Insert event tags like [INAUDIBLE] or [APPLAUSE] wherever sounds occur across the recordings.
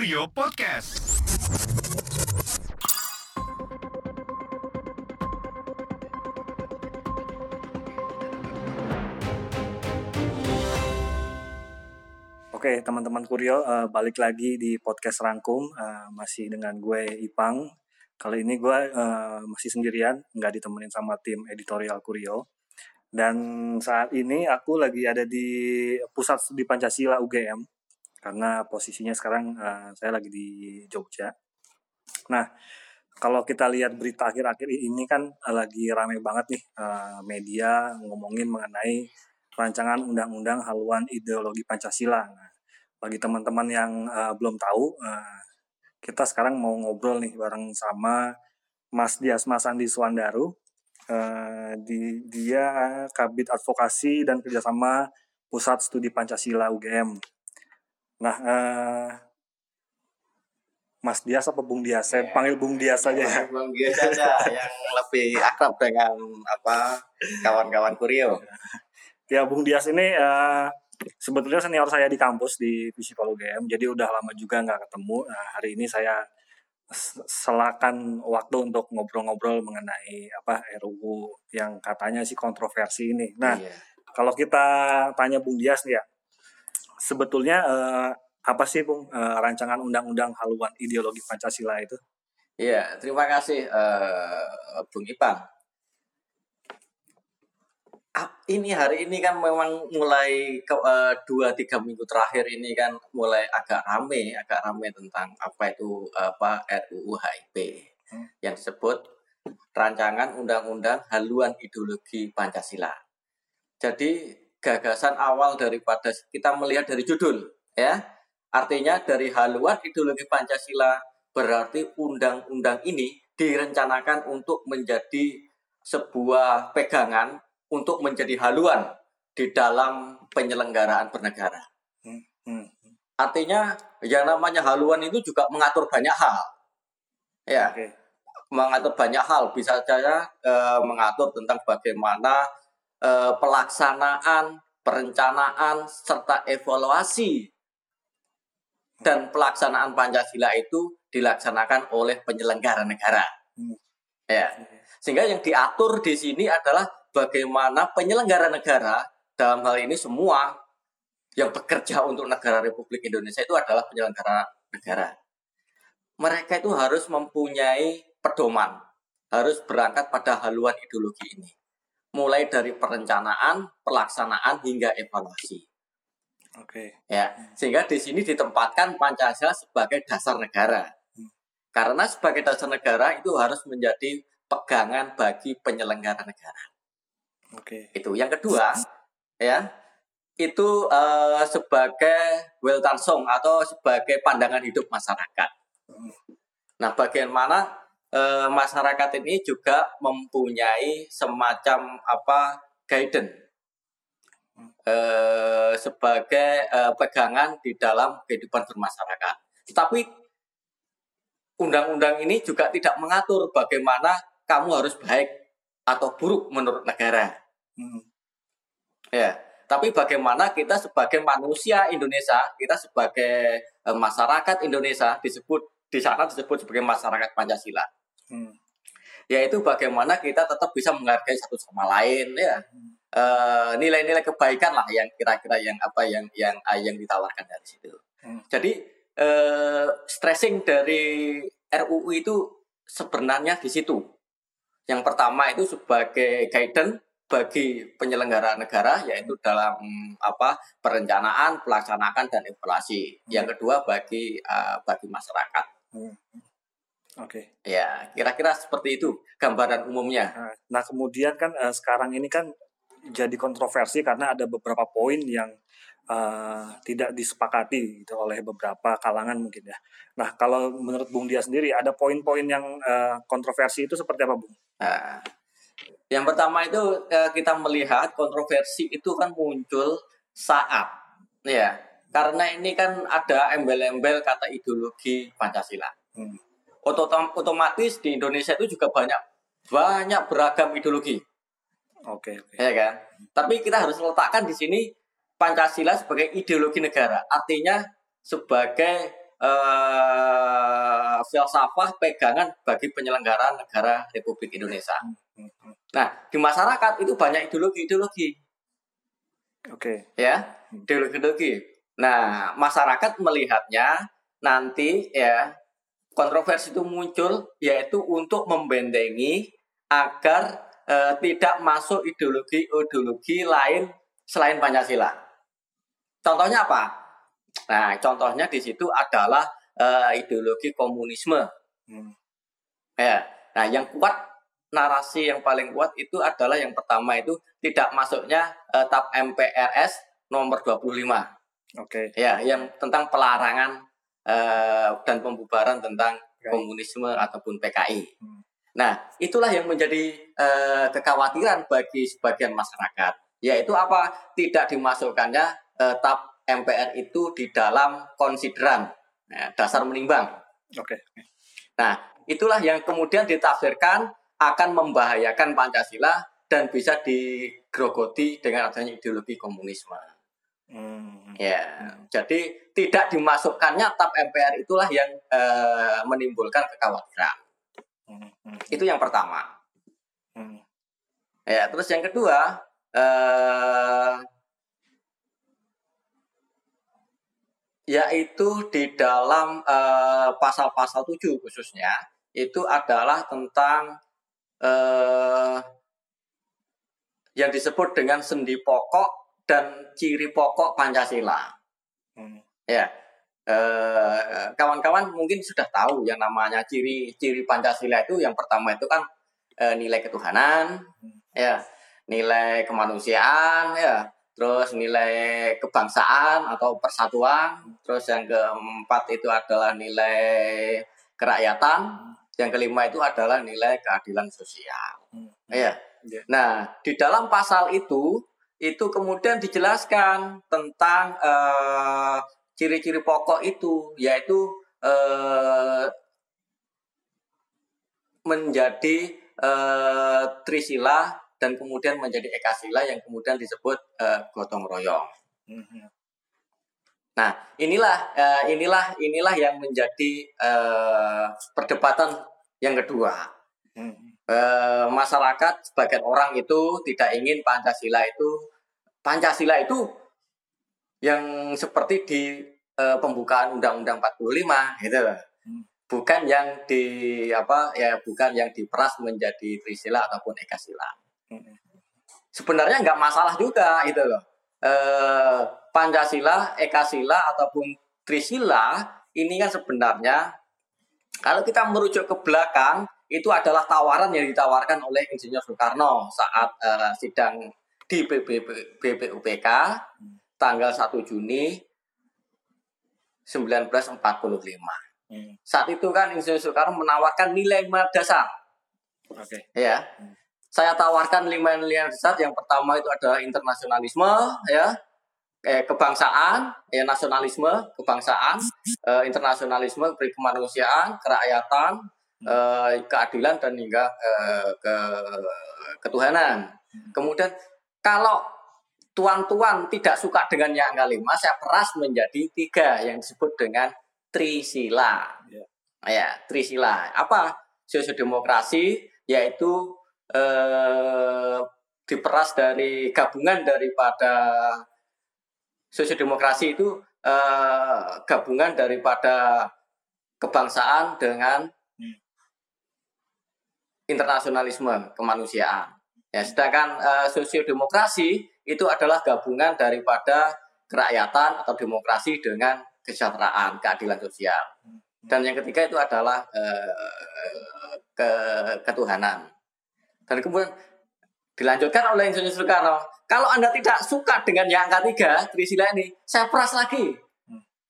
Kurio Podcast. Oke, teman-teman Kurio, uh, balik lagi di podcast Rangkum, uh, masih dengan gue Ipang. Kali ini gue uh, masih sendirian, nggak ditemenin sama tim editorial Kurio. Dan saat ini aku lagi ada di pusat studi Pancasila UGM, karena posisinya sekarang uh, saya lagi di Jogja. Nah, kalau kita lihat berita akhir-akhir ini kan lagi rame banget nih uh, media ngomongin mengenai rancangan undang-undang haluan ideologi Pancasila. Nah, bagi teman-teman yang uh, belum tahu, uh, kita sekarang mau ngobrol nih bareng sama Mas Dias Mas Andi Suwandaru. Uh, di, dia Kabit Advokasi dan Kerjasama Pusat Studi Pancasila UGM. Nah, uh, Mas Dias apa Bung Dias? Saya ya. panggil Bung Dias saja ya. Bung Dias saja yang lebih akrab dengan apa kawan-kawan Kurio. Ya, Bung Dias ini uh, sebetulnya senior saya di kampus di Psikolo UGM, jadi udah lama juga nggak ketemu. Nah, hari ini saya selakan waktu untuk ngobrol-ngobrol mengenai apa RUU yang katanya sih kontroversi ini. Nah, iya. kalau kita tanya Bung Dias nih ya, sebetulnya eh, apa sih Bung eh, rancangan undang-undang haluan ideologi Pancasila itu? Iya, terima kasih uh, Bung Ipang ini hari ini kan memang mulai ke uh, dua tiga minggu terakhir ini kan mulai agak rame agak rame tentang apa itu apa RUU HIP hmm. yang disebut rancangan undang-undang haluan ideologi Pancasila. Jadi gagasan awal daripada kita melihat dari judul ya artinya dari haluan ideologi Pancasila berarti undang-undang ini direncanakan untuk menjadi sebuah pegangan untuk menjadi haluan di dalam penyelenggaraan bernegara. Hmm, hmm. Artinya yang namanya haluan itu juga mengatur banyak hal. Ya. Okay. Mengatur banyak hal bisa saja e, mengatur tentang bagaimana e, pelaksanaan, perencanaan serta evaluasi dan pelaksanaan Pancasila itu dilaksanakan oleh penyelenggara negara. Hmm. Ya. Sehingga yang diatur di sini adalah bagaimana penyelenggara negara dalam hal ini semua yang bekerja untuk negara Republik Indonesia itu adalah penyelenggara negara. Mereka itu harus mempunyai pedoman, harus berangkat pada haluan ideologi ini. Mulai dari perencanaan, pelaksanaan hingga evaluasi. Oke. Okay. Ya, sehingga di sini ditempatkan Pancasila sebagai dasar negara. Hmm. Karena sebagai dasar negara itu harus menjadi pegangan bagi penyelenggara negara. Oke. Okay. Itu yang kedua ya itu uh, sebagai song atau sebagai pandangan hidup masyarakat. Nah, bagaimana uh, masyarakat ini juga mempunyai semacam apa guidance uh, sebagai uh, pegangan di dalam kehidupan bermasyarakat. Tetapi undang-undang ini juga tidak mengatur bagaimana kamu harus baik atau buruk menurut negara. Hmm. Ya, tapi bagaimana kita sebagai manusia Indonesia, kita sebagai e, masyarakat Indonesia disebut di sana disebut sebagai masyarakat Pancasila. Hmm. Yaitu bagaimana kita tetap bisa menghargai satu sama lain ya. Hmm. nilai-nilai kebaikan lah yang kira-kira yang apa yang yang yang ditawarkan dari situ. Hmm. Jadi uh, stressing dari RUU itu sebenarnya di situ yang pertama itu sebagai guidance bagi penyelenggara negara yaitu dalam apa perencanaan, pelaksanaan dan evaluasi. Hmm. Yang kedua bagi uh, bagi masyarakat. Hmm. Oke. Okay. Ya, kira-kira seperti itu gambaran umumnya. Nah, nah kemudian kan uh, sekarang ini kan jadi kontroversi karena ada beberapa poin yang uh, tidak disepakati gitu oleh beberapa kalangan mungkin ya. Nah, kalau menurut Bung Dia sendiri ada poin-poin yang uh, kontroversi itu seperti apa, Bung? Nah, yang pertama itu uh, kita melihat kontroversi itu kan muncul saat ya karena ini kan ada embel-embel kata ideologi Pancasila. Hmm. Otomatis di Indonesia itu juga banyak banyak beragam ideologi. Oke, okay, okay. ya kan. Tapi kita harus letakkan di sini Pancasila sebagai ideologi negara, artinya sebagai uh, filsafah pegangan bagi penyelenggaraan negara Republik Indonesia. Hmm, hmm. Nah, di masyarakat itu banyak ideologi-ideologi. Oke. Ya, ideologi-ideologi. Nah, masyarakat melihatnya nanti ya kontroversi itu muncul yaitu untuk membentengi agar uh, tidak masuk ideologi-ideologi lain selain Pancasila. Contohnya apa? Nah, contohnya di situ adalah uh, ideologi komunisme. Hmm. Ya, nah yang kuat narasi yang paling kuat itu adalah yang pertama itu tidak masuknya uh, TAP MPRS nomor 25. Oke. Okay. Ya, yang tentang pelarangan uh, dan pembubaran tentang okay. komunisme ataupun PKI. Hmm. Nah, itulah yang menjadi uh, kekhawatiran bagi sebagian masyarakat, yaitu apa? Tidak dimasukkannya uh, TAP MPR itu di dalam konsideran ya, dasar menimbang. Oke. Okay. Nah, itulah yang kemudian ditafsirkan akan membahayakan Pancasila dan bisa digrogoti dengan adanya ideologi komunisme. Hmm. Ya, hmm. jadi tidak dimasukkannya TAP MPR itulah yang uh, menimbulkan kekhawatiran. Hmm. Itu yang pertama. Hmm. Ya, terus yang kedua, eh, yaitu di dalam eh, pasal-pasal eh, 7 khususnya itu adalah tentang eh, yang disebut dengan sendi pokok dan ciri pokok Pancasila. Hmm. Ya, Eh, kawan-kawan mungkin sudah tahu yang namanya ciri-ciri Pancasila itu yang pertama itu kan uh, nilai ketuhanan, ya, nilai kemanusiaan, ya, terus nilai kebangsaan atau persatuan, terus yang keempat itu adalah nilai kerakyatan, yang kelima itu adalah nilai keadilan sosial, ya. Nah, di dalam pasal itu itu kemudian dijelaskan tentang uh, ciri-ciri pokok itu yaitu eh, menjadi eh, trisila dan kemudian menjadi ekasila yang kemudian disebut eh, gotong royong. Mhm. Nah, inilah eh, inilah inilah yang menjadi eh, perdebatan yang kedua. Mhm. Eh, masyarakat sebagian orang itu tidak ingin Pancasila itu Pancasila itu yang seperti di uh, pembukaan Undang-Undang 45 gitu loh. Hmm. Bukan yang di apa ya bukan yang diperas menjadi trisila ataupun ekasila. Hmm. Sebenarnya nggak masalah juga gitu loh. Uh, Pancasila, ekasila ataupun trisila ini kan sebenarnya kalau kita merujuk ke belakang itu adalah tawaran yang ditawarkan oleh Insinyur Soekarno saat uh, sidang di BPUPK tanggal 1 Juni 1945. Hmm. Saat itu kan Insinyur Soekarno menawarkan nilai dasar. Oke. Okay. Ya. Hmm. Saya tawarkan lima nilai dasar. Yang pertama itu adalah internasionalisme, ya, eh, kebangsaan, ya, nasionalisme, kebangsaan, eh, internasionalisme, kemanusiaan, kerakyatan, hmm. eh, keadilan dan hingga eh, ke ketuhanan. Hmm. Kemudian kalau tuan-tuan tidak suka dengan yang angka lima, saya peras menjadi tiga yang disebut dengan trisila. Ya, ya trisila. Apa sosiodemokrasi? Yaitu eh, diperas dari gabungan daripada sosiodemokrasi itu eh, gabungan daripada kebangsaan dengan hmm. internasionalisme kemanusiaan. Ya, sedangkan uh, sosiodemokrasi itu adalah gabungan daripada kerakyatan atau demokrasi dengan kesejahteraan, keadilan sosial. Dan yang ketiga itu adalah uh, ke ketuhanan. Dan kemudian dilanjutkan oleh Insinyur Soekarno, kalau Anda tidak suka dengan yang angka tiga, Trisila ini, saya peras lagi.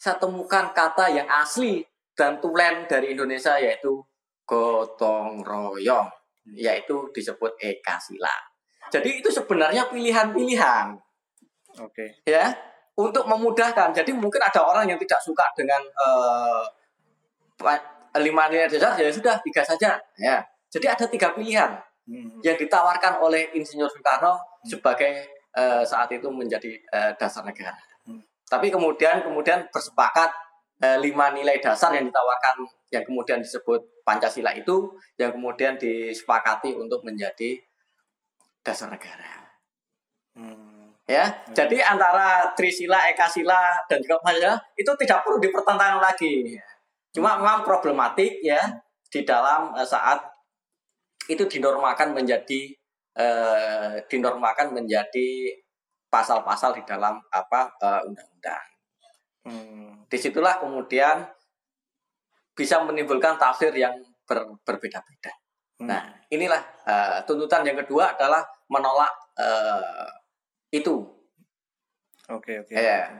Saya temukan kata yang asli dan tulen dari Indonesia yaitu gotong royong yaitu disebut ekasila. Jadi itu sebenarnya pilihan-pilihan. Oke. Okay. Ya, untuk memudahkan. Jadi mungkin ada orang yang tidak suka dengan uh, lima nilai dasar ya sudah tiga saja. Ya. Jadi ada tiga pilihan hmm. yang ditawarkan oleh Insinyur Soekarno hmm. sebagai uh, saat itu menjadi uh, dasar negara. Hmm. Tapi kemudian kemudian bersepakat eh, lima nilai dasar yang ditawarkan yang kemudian disebut Pancasila itu yang kemudian disepakati untuk menjadi dasar negara. Hmm. Ya, jadi antara Trisila, Ekasila dan juga Pancasila itu tidak perlu dipertentangkan lagi. Cuma memang problematik ya di dalam eh, saat itu dinormalkan menjadi eh, dinormalkan menjadi pasal-pasal di dalam apa eh, undang-undang. Hmm. Di situlah kemudian bisa menimbulkan tafsir yang ber- berbeda-beda. Hmm. Nah, inilah eh, tuntutan yang kedua adalah menolak eh, itu. Oke oke. Ya.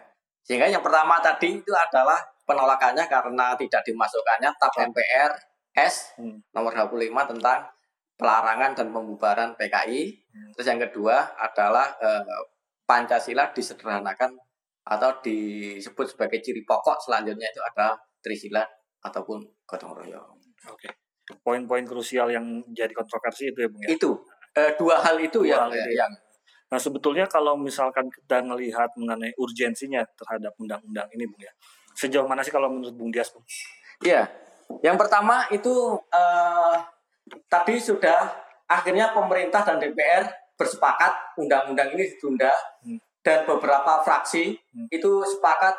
Sehingga yang pertama tadi itu adalah penolakannya karena tidak dimasukkannya TAP MPR S Hmm. nomor 25 tentang pelarangan dan pembubaran PKI. Hmm. Terus yang kedua adalah eh, Pancasila disederhanakan atau disebut sebagai ciri pokok selanjutnya itu ada Trisila ataupun gotong royong. Oke. Poin-poin krusial yang jadi kontroversi itu ya Bung ya. Itu eh, dua hal itu Dua yang, hal itu ya. yang Nah sebetulnya kalau misalkan kita melihat mengenai urgensinya terhadap undang-undang ini Bung ya. Sejauh mana sih kalau menurut Bung Dias Bung? Iya, yang pertama itu eh, tadi sudah akhirnya pemerintah dan DPR bersepakat undang-undang ini ditunda Hmm. Dan beberapa fraksi Hmm. itu sepakat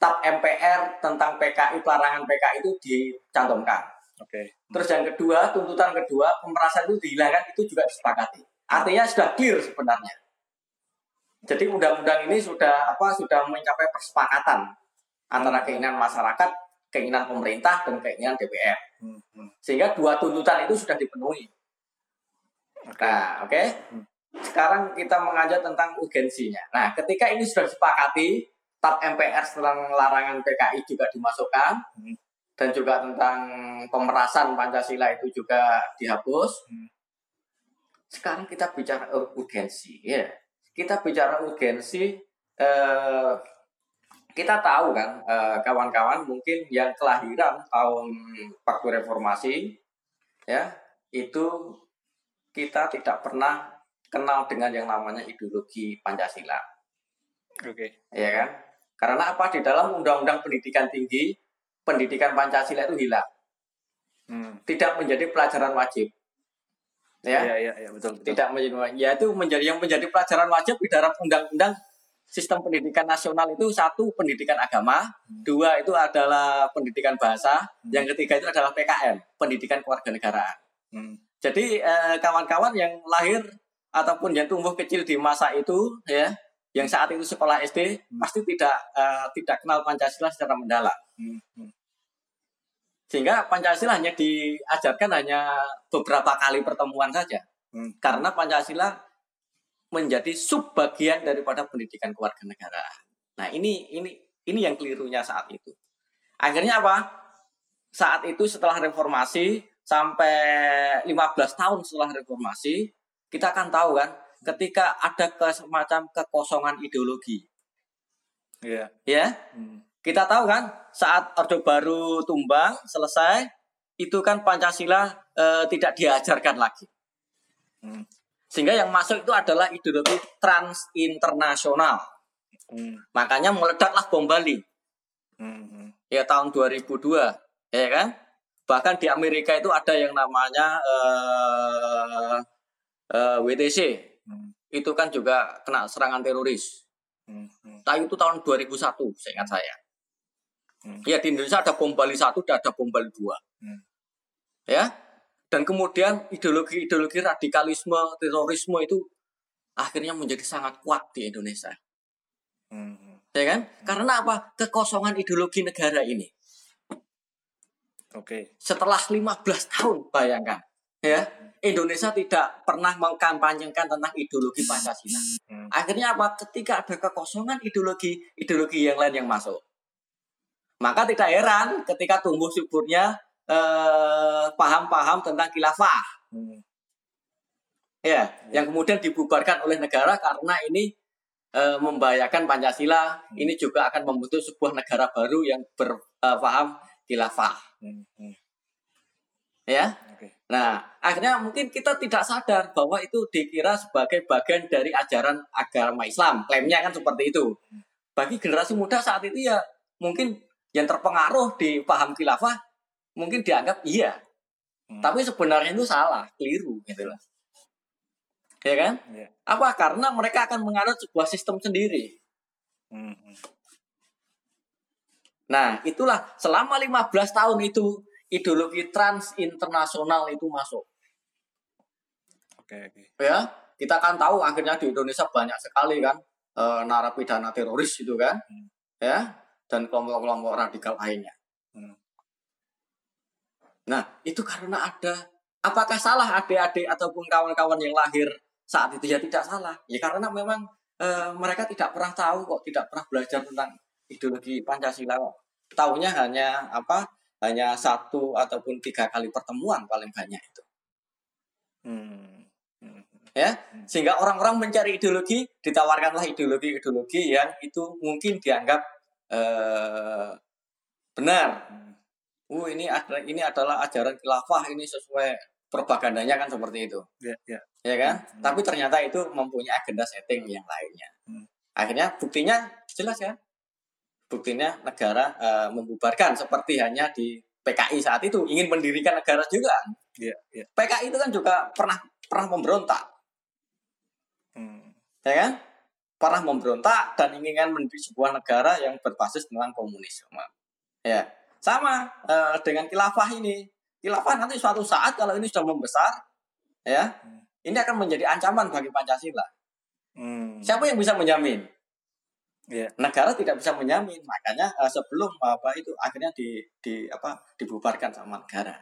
TAP MPR tentang PKI pelarangan PKI itu dicantumkan. Oke. Terus yang kedua, tuntutan kedua pemerasan itu dihilangkan itu juga disepakati. Artinya sudah clear sebenarnya. Jadi undang-undang ini sudah apa sudah mencapai persepakatan antara keinginan masyarakat, keinginan pemerintah dan keinginan DPR. Hmm, hmm. Sehingga dua tuntutan itu sudah dipenuhi. Oke. Nah, oke. Hmm. Sekarang kita mengajak tentang urgensinya. Nah, ketika ini sudah disepakati, TAP MPR setelah larangan PKI juga dimasukkan Hmm. dan juga tentang pemerasan Pancasila itu juga dihapus. Hmm. Sekarang kita bicara ur- urgensi, ya. Kita bicara urgensi. Eh, kita tahu kan, eh, kawan-kawan mungkin yang kelahiran tahun waktu reformasi, ya itu kita tidak pernah kenal dengan yang namanya ideologi Pancasila, Oke. ya kan? Karena apa di dalam Undang-Undang Pendidikan Tinggi, pendidikan Pancasila itu hilang, Hmm. tidak menjadi pelajaran wajib, ya, Iya iya iya betul betul. tidak menjadi, ya itu menjadi yang menjadi pelajaran wajib di dalam Undang-Undang Sistem Pendidikan Nasional itu satu pendidikan agama, dua itu adalah pendidikan bahasa, yang ketiga itu adalah PKN, pendidikan kewarganegaraan. Hmm. Jadi eh, kawan-kawan yang lahir ataupun yang tumbuh kecil di masa itu ya, yang saat itu sekolah SD Hmm. pasti tidak eh, tidak kenal Pancasila secara mendalam. Hmm. hmm. Sehingga Pancasila hanya diajarkan hanya beberapa kali pertemuan saja. Hmm. Karena Pancasila menjadi subbagian daripada pendidikan kewarganegaraan. Nah, ini ini ini yang kelirunya saat itu. Akhirnya apa? Saat itu setelah reformasi sampai 15 tahun setelah reformasi, kita akan tahu kan ketika ada ke semacam kekosongan ideologi, Iya. ya. Hmm. Kita tahu kan saat Orde Baru tumbang selesai itu kan Pancasila eh, tidak diajarkan lagi. Hmm. Sehingga yang masuk itu adalah ideologi trans internasional. Hmm. Makanya meledaklah bom Bali hmm. ya tahun 2002, ya kan? Bahkan di Amerika itu ada yang namanya eh, eh, WTC. Hmm. Itu kan juga kena serangan teroris. Hmm. Hmm. Tapi itu tahun 2001, seingat saya. Hmm. Ya di Indonesia ada bom Bali 1 dan ada bom Bali 2. Hmm. Ya. Dan kemudian ideologi-ideologi radikalisme, terorisme itu akhirnya menjadi sangat kuat di Indonesia. Hmm. hmm. Ya kan? Karena apa? Kekosongan ideologi negara ini. Oke. Setelah 15 tahun, bayangkan. Ya, Indonesia tidak pernah mengkampanyekan tentang ideologi Pancasila. Hmm. Akhirnya apa? Ketika ada kekosongan ideologi, ideologi yang lain yang masuk. Maka tidak heran ketika tumbuh suburnya eh, paham-paham tentang khilafah. Hmm. Ya, yang kemudian dibubarkan oleh negara karena ini eh, membahayakan Pancasila. Ini juga akan membentuk sebuah negara baru yang berpaham khilafah. Hmm. Hmm. Ya. Nah, akhirnya mungkin kita tidak sadar bahwa itu dikira sebagai bagian dari ajaran agama Islam. Klaimnya kan seperti itu. Bagi generasi muda saat itu ya mungkin yang terpengaruh di paham khilafah mungkin dianggap iya Hmm. tapi sebenarnya itu salah keliru gitu loh ya kan Iya. apa karena mereka akan menganut sebuah sistem sendiri Hmm, hmm. nah itulah selama 15 tahun itu ideologi trans internasional itu masuk Oke, oke. ya kita kan tahu akhirnya di Indonesia banyak sekali kan eh, narapidana teroris itu kan Hmm. ya dan kelompok-kelompok radikal lainnya Hmm. nah itu karena ada apakah salah adik-adik ataupun kawan-kawan yang lahir saat itu ya tidak salah ya karena memang eh, mereka tidak pernah tahu kok tidak pernah belajar tentang ideologi Pancasila kok tahunya hanya apa hanya satu ataupun tiga kali pertemuan paling banyak itu Hmm. Hmm. ya sehingga orang-orang mencari ideologi ditawarkanlah ideologi-ideologi yang itu mungkin dianggap eh, benar Hmm. uh ini ada ini adalah ajaran khilafah ini sesuai propagandanya kan seperti itu Ya, ya. ya kan Hmm. tapi ternyata itu mempunyai agenda setting yang lainnya Hmm. akhirnya buktinya jelas ya buktinya negara eh, membubarkan seperti hanya di PKI saat itu ingin mendirikan negara juga Ya, ya. PKI itu kan juga pernah pernah memberontak Hmm. ya kan pernah memberontak dan inginkan mendirikan sebuah negara yang berbasis tentang komunisme ya sama eh, dengan khilafah ini khilafah nanti suatu saat kalau ini sudah membesar ya Hmm. ini akan menjadi ancaman bagi pancasila Hmm. siapa yang bisa menjamin Iya. negara tidak bisa menjamin makanya eh, sebelum apa itu akhirnya di, di apa dibubarkan sama negara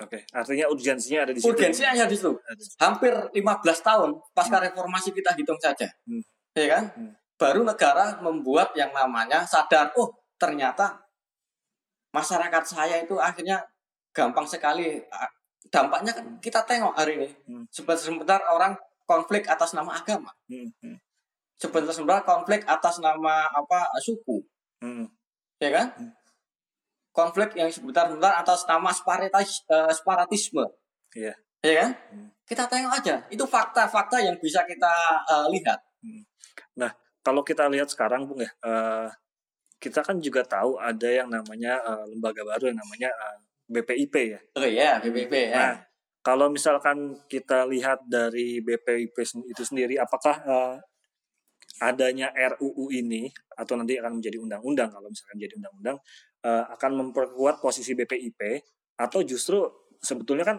Oke, artinya urgensinya ada di situ. urgensinya hanya di situ Ada di situ. hampir 15 tahun pasca reformasi kita hitung saja Hmm. ya kan Hmm. baru negara membuat yang namanya sadar oh ternyata masyarakat saya itu akhirnya gampang sekali dampaknya kan kita tengok hari ini Hmm. sebentar-sebentar orang konflik atas nama agama Hmm. Hmm. sebentar-sebentar konflik atas nama apa suku Hmm. ya kan Hmm. konflik yang sebentar-sebentar atas nama separatis, eh, separatisme Iya. ya kan Hmm. kita tengok aja itu fakta-fakta yang bisa kita eh, lihat Kalau kita lihat sekarang, Bung ya, eh, kita kan juga tahu ada yang namanya eh, lembaga baru yang namanya eh, BPIP ya. oh iya BBB ya Nah, kalau misalkan kita lihat dari BPIP itu sendiri, apakah eh, adanya RUU ini atau nanti akan menjadi undang-undang kalau misalkan jadi undang-undang eh, akan memperkuat posisi BPIP atau justru sebetulnya kan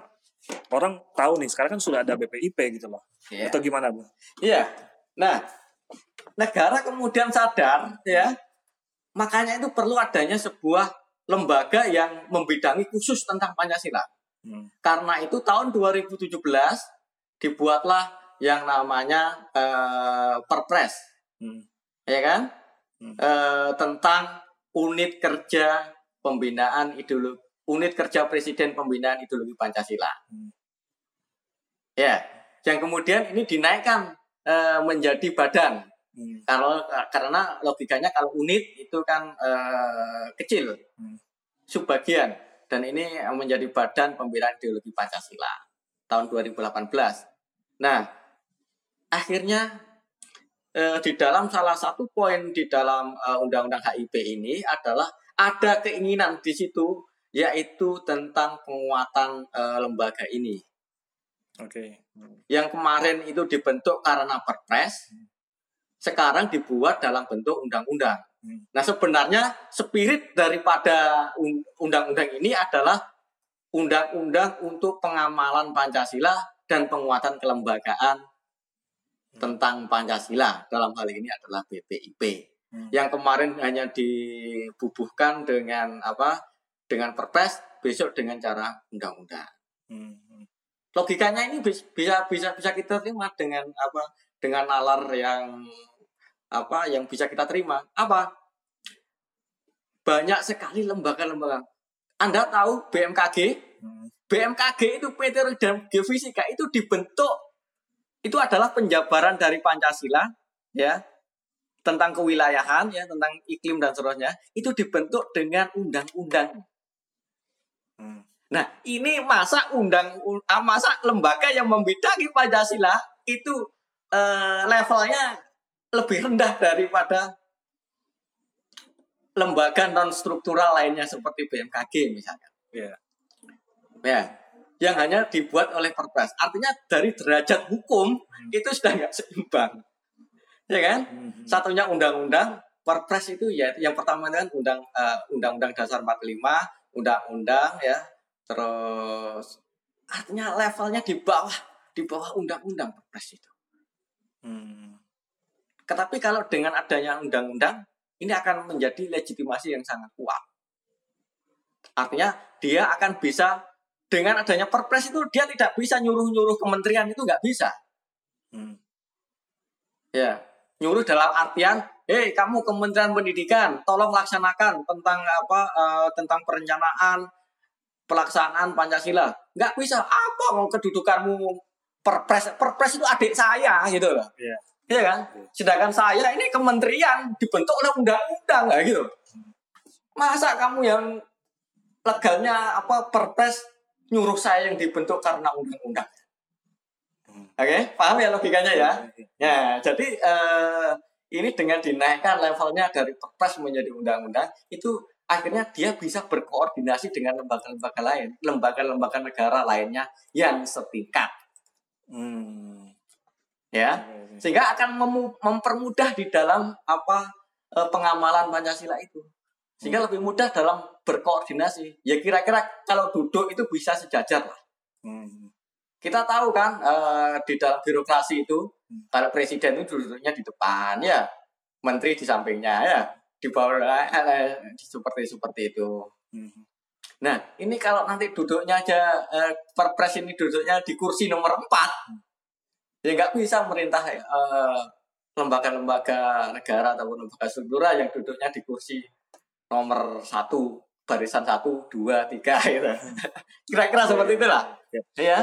orang tahu nih sekarang kan sudah ada BPIP gitu loh Iya. atau gimana bu? Iya. Nah, negara kemudian sadar ya, makanya itu perlu adanya sebuah lembaga yang membidangi khusus tentang Pancasila. Hmm. Karena itu tahun 2017 dibuatlah yang namanya eh, Perpres, Hmm. ya kan? Hmm. Eh, tentang unit kerja pembinaan ideologi unit kerja presiden pembinaan ideologi Pancasila. Hmm. Ya, yang kemudian ini dinaikkan eh, menjadi badan Hmm. kalau karena logikanya kalau unit itu kan eh, kecil Hmm. subbagian dan ini menjadi badan pembinaan ideologi Pancasila tahun 2018. Nah, akhirnya eh, di dalam salah satu poin di dalam eh, undang-undang HIP ini adalah ada keinginan di situ yaitu tentang penguatan eh, lembaga ini Oke. Hmm. yang kemarin itu dibentuk karena perpres sekarang dibuat dalam bentuk undang-undang. Hmm. Nah sebenarnya spirit daripada un- undang-undang ini adalah undang-undang untuk pengamalan Pancasila dan penguatan kelembagaan tentang Pancasila. Dalam hal ini adalah BPIP Hmm. yang kemarin hanya dibubuhkan dengan apa? Dengan perpres besok dengan cara undang-undang. Hmm. Logikanya ini bis- bisa bisa bisa kita terima dengan apa? Dengan nalar yang apa? Yang bisa kita terima. Apa? Banyak sekali lembaga-lembaga. Anda tahu BMKG Hmm. BMKG itu Meteorologi dan Geofisika itu dibentuk itu adalah penjabaran dari Pancasila ya tentang kewilayahan ya tentang iklim dan seterusnya itu dibentuk dengan undang-undang Hmm. Nah, ini masa undang un- ah, masa lembaga yang membidangi Pancasila itu eh, levelnya lebih rendah daripada lembaga non struktural lainnya seperti BMKG misalnya. Iya. Ya, yang hanya dibuat oleh Perpres. Artinya dari derajat hukum itu sudah nggak seimbang, ya kan? Mhm. Satunya undang-undang, Perpres itu ya yang pertama kan undang eh, undang-undang dasar 45, undang-undang ya, terus artinya levelnya di bawah di bawah undang-undang Perpres itu. Hmm. Tetapi kalau dengan adanya undang-undang, ini akan menjadi legitimasi yang sangat kuat. Artinya dia akan bisa dengan adanya perpres itu dia tidak bisa nyuruh-nyuruh kementerian itu nggak bisa. Hmm. Ya, nyuruh dalam artian, hei kamu Kementerian Pendidikan, tolong laksanakan tentang apa eh, tentang perencanaan pelaksanaan Pancasila. Nggak bisa. Apa mau kedudukanmu perpres? Perpres itu adik saya gitu loh. Iya. Iya kan? Sedangkan saya ini kementerian dibentuk oleh undang-undang lah gitu. Masa kamu yang legalnya apa perpres nyuruh saya yang dibentuk karena undang-undang? Hmm. Oke, paham ya logikanya ya? Ya, jadi eh, ini dengan dinaikkan levelnya dari perpres menjadi undang-undang, itu akhirnya dia bisa berkoordinasi dengan lembaga-lembaga lain, lembaga-lembaga negara lainnya yang setingkat, Hmm. ya. Sehingga akan memu- mempermudah di dalam apa eh, pengamalan Pancasila itu. Sehingga lebih mudah dalam berkoordinasi. Ya kira-kira kalau duduk itu bisa sejajar lah. Hmm. Kita tahu kan eh, di dalam birokrasi itu kalau presiden itu duduknya di depan ya, menteri di sampingnya ya, di bawah eh, eh, seperti seperti itu. Hmm. Nah ini kalau nanti duduknya aja eh, perpres ini duduknya di kursi nomor 4 ya nggak bisa merintah eh, lembaga-lembaga negara ataupun lembaga struktural yang duduknya di kursi nomor satu barisan satu dua tiga [LAUGHS] gitu. Kira-kira seperti itulah. Ya.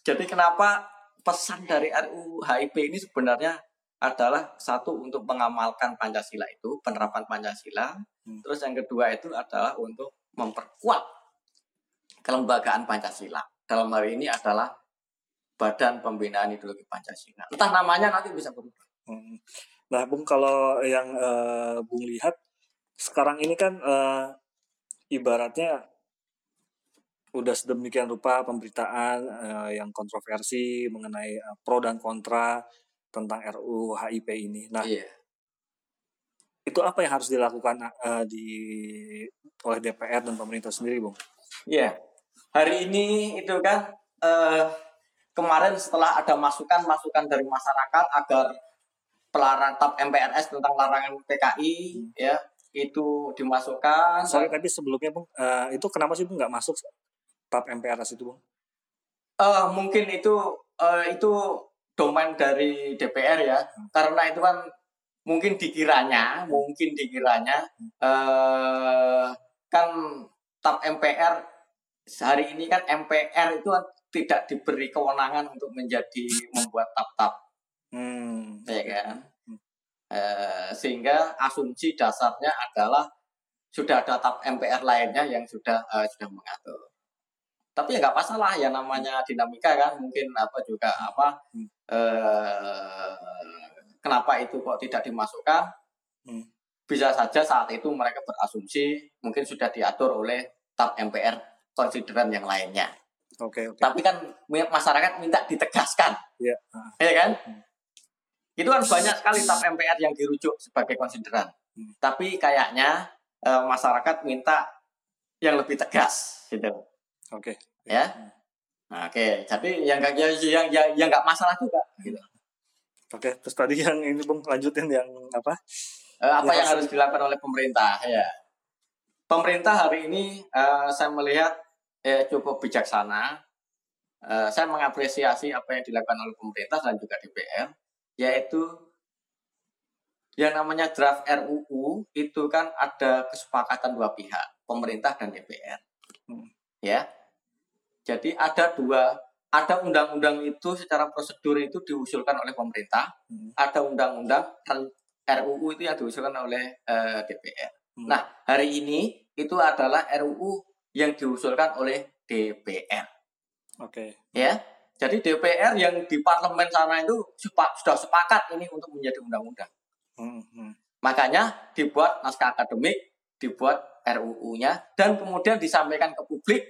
Jadi kenapa pesan dari RUU HIP ini sebenarnya adalah satu untuk mengamalkan Pancasila itu, penerapan Pancasila. Hmm. Terus yang kedua itu adalah untuk memperkuat kelembagaan Pancasila. Dalam hari ini adalah Badan Pembinaan Ideologi Pancasila. Entah namanya nanti bisa berubah. Hmm. Nah, Bung kalau yang eh, Bung lihat sekarang ini kan eh, ibaratnya udah sedemikian rupa pemberitaan eh, yang kontroversi mengenai eh, pro dan kontra tentang RUU HIP ini. Nah, Iya. itu apa yang harus dilakukan eh, di oleh DPR dan pemerintah sendiri, Bung? Iya. Hari ini itu kan eh, kemarin setelah ada masukan-masukan dari masyarakat agar pelarangan TAP MPRS tentang larangan PKI ya itu dimasukkan. Sorry tadi sebelumnya, Bung, eh, itu kenapa sih Bung nggak masuk TAP MPRS itu, Bung? Eh, mungkin itu eh, itu domain dari DPR ya karena itu kan mungkin dikiranya mungkin dikiranya eh, kan TAP MPR hari ini kan MPR itu kan tidak diberi kewenangan untuk menjadi membuat tap-tap Hmm. ya kan Eh, sehingga asumsi dasarnya adalah sudah ada tap MPR lainnya yang sudah eh, sudah mengatur tapi ya nggak masalah ya namanya dinamika kan mungkin apa juga apa Hmm. eh, kenapa itu kok tidak dimasukkan Hmm. bisa saja saat itu mereka berasumsi mungkin sudah diatur oleh tap MPR konsideran yang lainnya Oke, oke. tapi kan masyarakat minta ditegaskan Iya. Ah. ya kan Hmm. Itu kan banyak sekali tap MPR yang dirujuk sebagai konsideran Hmm. tapi kayaknya eh, masyarakat minta yang lebih tegas gitu Oke. ya Nah, oke jadi yang nggak yang yang yang yang nggak masalah juga gitu. Oke, terus tadi yang ini Bung lanjutin yang apa? Eh, apa Ya, yang harus dilakukan oleh pemerintah ya pemerintah hari ini eh, saya melihat eh, cukup bijaksana Eh, saya mengapresiasi apa yang dilakukan oleh pemerintah dan juga DPR yaitu yang namanya draft RUU itu kan ada kesepakatan dua pihak pemerintah dan DPR Hmm. ya jadi ada dua ada undang-undang itu secara prosedur itu diusulkan oleh pemerintah Hmm. ada undang-undang RUU itu yang diusulkan oleh eh, DPR. Hmm. Nah, hari ini itu adalah RUU yang diusulkan oleh DPR, Oke. ya. Jadi DPR yang di parlemen sana itu sudah sepakat ini untuk menjadi undang-undang. Hmm, hmm. Makanya dibuat naskah akademik dibuat RUU-nya dan kemudian disampaikan ke publik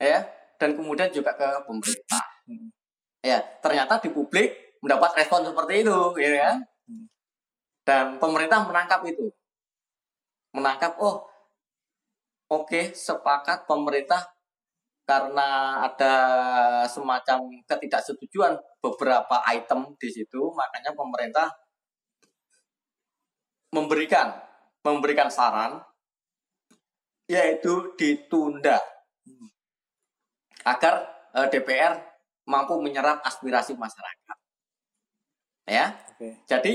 ya dan kemudian juga ke pemerintah. Hmm. Ya, ternyata di publik mendapat respon seperti itu, ya kan? Dan pemerintah menangkap itu. Menangkap, oh, oke, okay, sepakat pemerintah karena ada semacam ketidaksetujuan beberapa item di situ, makanya pemerintah memberikan memberikan saran yaitu ditunda agar eh, DPR mampu menyerap aspirasi masyarakat. Ya. Okay. Jadi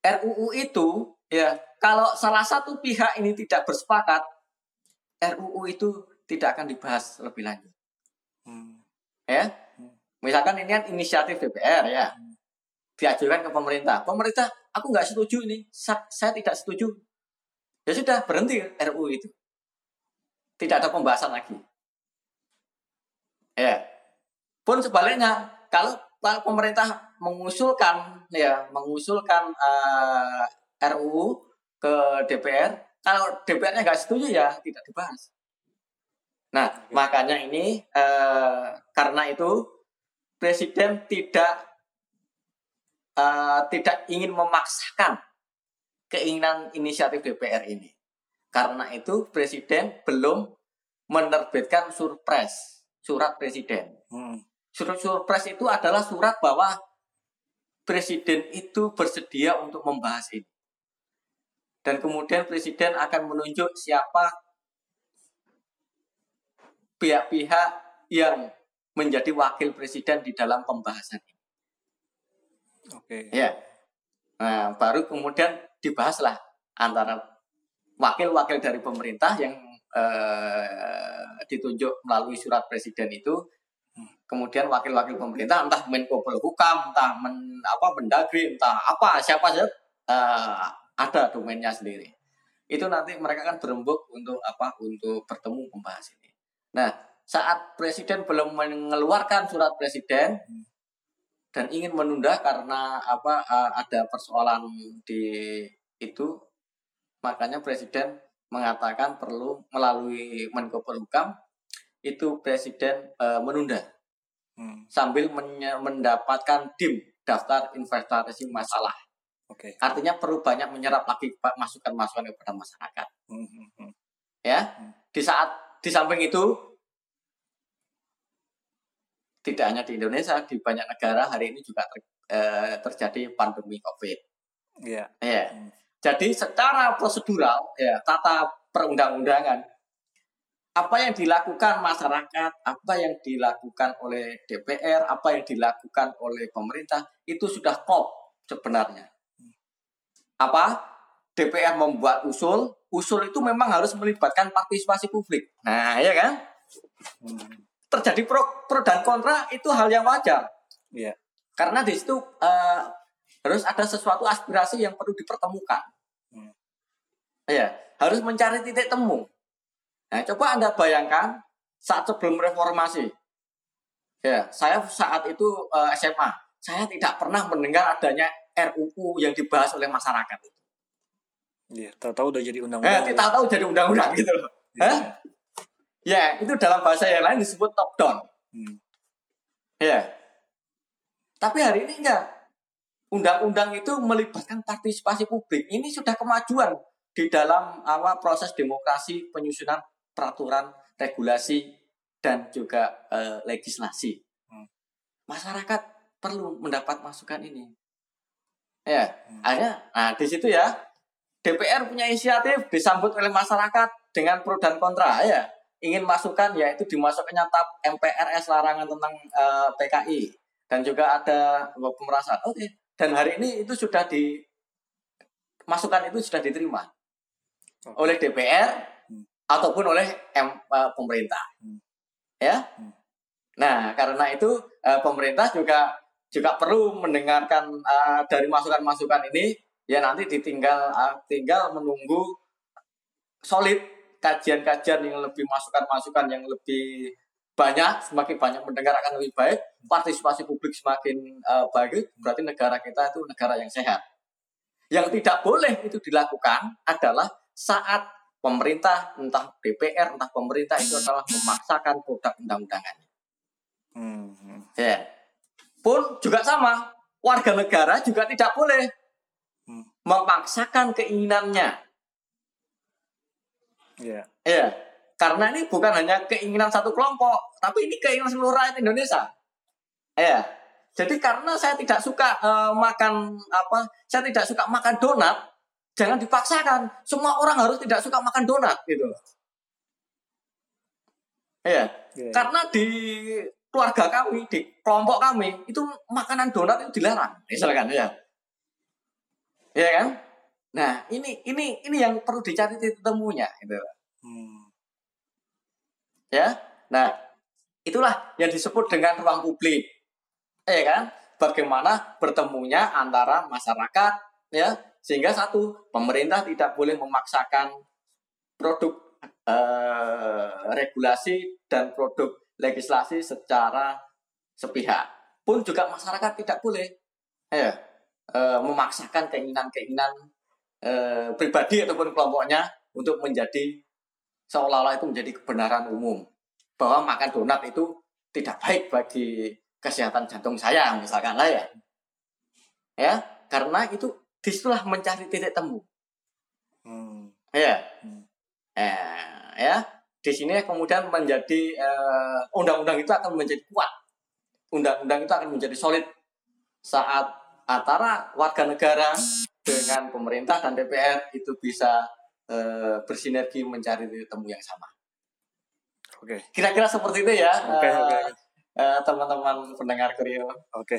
RUU itu ya kalau salah satu pihak ini tidak bersepakat RUU itu tidak akan dibahas lebih lanjut. Hmm. Ya, hmm. misalkan ini kan inisiatif DPR ya, hmm. diajukan ke pemerintah. Pemerintah, aku nggak setuju ini, saya, tidak setuju. Ya sudah berhenti RUU itu. Tidak ada pembahasan lagi. Ya. Pun sebaliknya, kalau pemerintah mengusulkan ya mengusulkan uh, eh, RUU ke DPR, kalau DPR-nya nggak setuju ya tidak dibahas. Nah, Oke. makanya ini uh, karena itu presiden tidak uh, tidak ingin memaksakan keinginan inisiatif DPR ini. Karena itu presiden belum menerbitkan surpres, surat presiden. Hmm. Surat surpres itu adalah surat bahwa presiden itu bersedia untuk membahas ini. Dan kemudian presiden akan menunjuk siapa pihak-pihak yang menjadi wakil presiden di dalam pembahasan ini. Oke. Ya. Nah, baru kemudian dibahaslah antara wakil-wakil dari pemerintah yang eh, ditunjuk melalui surat presiden itu kemudian wakil-wakil pemerintah entah Menko Polhukam, entah men, apa Mendagri, entah apa siapa saja uh, ada domainnya sendiri. Itu nanti mereka akan berembuk untuk apa? Untuk bertemu membahas ini. Nah, saat presiden belum mengeluarkan surat presiden dan ingin menunda karena apa ada persoalan di itu, makanya presiden mengatakan perlu melalui Menko Polhukam itu presiden e, menunda hmm. sambil mendapatkan dim daftar investasi masalah. Oke. Okay. Artinya perlu banyak menyerap lagi masukan-masukan kepada masyarakat. Hmm. hmm, hmm. Ya, hmm. di saat di samping itu, tidak hanya di Indonesia, di banyak negara hari ini juga ter, eh, terjadi pandemi COVID. Iya. Yeah. Ya. Hmm. Jadi secara prosedural, ya tata perundang-undangan, apa yang dilakukan masyarakat, apa yang dilakukan oleh DPR, apa yang dilakukan oleh pemerintah itu sudah klop sebenarnya. Apa? DPR membuat usul, usul itu memang harus melibatkan partisipasi publik. Nah, ya kan? Terjadi pro, pro dan kontra itu hal yang wajar. Iya. Karena di situ uh, harus ada sesuatu aspirasi yang perlu dipertemukan. Hmm. Ya, harus mencari titik temu. Nah, coba Anda bayangkan saat sebelum reformasi. Ya, saya saat itu uh, eh, SMA, saya tidak pernah mendengar adanya RUU yang dibahas oleh masyarakat itu. Iya, tahu-tahu udah jadi undang-undang. Eh, tahu-tahu jadi undang-undang gitu loh. Ya. ya, itu dalam bahasa yang lain disebut top down. Hmm. Ya. Tapi hari ini enggak. Undang-undang itu melibatkan partisipasi publik. Ini sudah kemajuan di dalam awal proses demokrasi penyusunan peraturan, regulasi dan juga uh, legislasi. Hmm. Masyarakat perlu mendapat masukan ini. Ya, hmm. akhirnya, nah di situ ya DPR punya inisiatif disambut oleh masyarakat dengan pro dan kontra ya ingin masukkan yaitu dimasukkannya tab MPRS larangan tentang uh, eh, PKI dan juga ada pemerasan. Oke, okay. dan hari ini itu sudah di masukan itu sudah diterima okay. oleh DPR hmm. ataupun oleh M, uh, pemerintah. Hmm. Ya. Hmm. Nah, karena itu uh, pemerintah juga juga perlu mendengarkan uh, dari masukan-masukan ini ya nanti ditinggal uh, tinggal menunggu solid kajian-kajian yang lebih masukan-masukan yang lebih banyak semakin banyak mendengar akan lebih baik partisipasi publik semakin uh, baik berarti negara kita itu negara yang sehat Yang tidak boleh itu dilakukan adalah saat pemerintah, entah DPR, entah pemerintah itu adalah memaksakan produk undang-undangannya. Hmm. hmm. Ya. Pun juga sama, warga negara juga tidak boleh. Memaksakan keinginannya. Iya. Ya, karena ini bukan hanya keinginan satu kelompok, tapi ini keinginan seluruh rakyat Indonesia. Ya, jadi karena saya tidak suka eh, makan apa, saya tidak suka makan donat, jangan dipaksakan. Semua orang harus tidak suka makan donat gitu. Ya, Iya. karena di keluarga kami, di kelompok kami itu makanan donat itu dilarang, misalkan ya. Ya kan? Nah, ini ini ini yang perlu dicari titik temunya gitu. Hmm. ya. Nah, itulah yang disebut dengan ruang publik. Ya kan? Bagaimana bertemunya antara masyarakat ya sehingga satu pemerintah tidak boleh memaksakan produk eh, regulasi dan produk legislasi secara sepihak. Pun juga masyarakat tidak boleh ya eh, memaksakan keinginan-keinginan eh, pribadi ataupun kelompoknya untuk menjadi seolah-olah itu menjadi kebenaran umum. Bahwa makan donat itu tidak baik bagi kesehatan jantung saya misalkan lah ya. Ya karena itu di situlah mencari titik temu. Hmm. ya. Hmm. eh, ya. Di sini kemudian menjadi eh, undang-undang itu akan menjadi kuat. Undang-undang itu akan menjadi solid saat antara warga negara dengan pemerintah dan DPR itu bisa eh, bersinergi mencari titik temu yang sama Oke. kira-kira seperti itu ya Oke, eh, oke. eh, teman-teman pendengar Kurio Oke.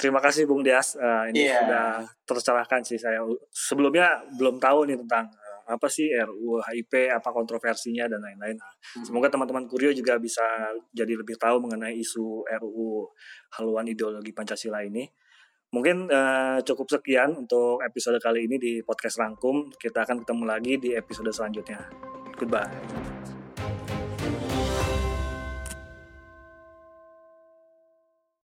Terima kasih Bung Dias. Eh, ini Iya. sudah tercerahkan sih saya. Sebelumnya belum tahu nih tentang apa sih RUU HIP, apa kontroversinya dan lain-lain. Nah, Hmm. Semoga teman-teman Kurio juga bisa jadi lebih tahu mengenai isu RUU haluan ideologi Pancasila ini. Mungkin eh, cukup sekian untuk episode kali ini di podcast Rangkum. Kita akan ketemu lagi di episode selanjutnya. Goodbye.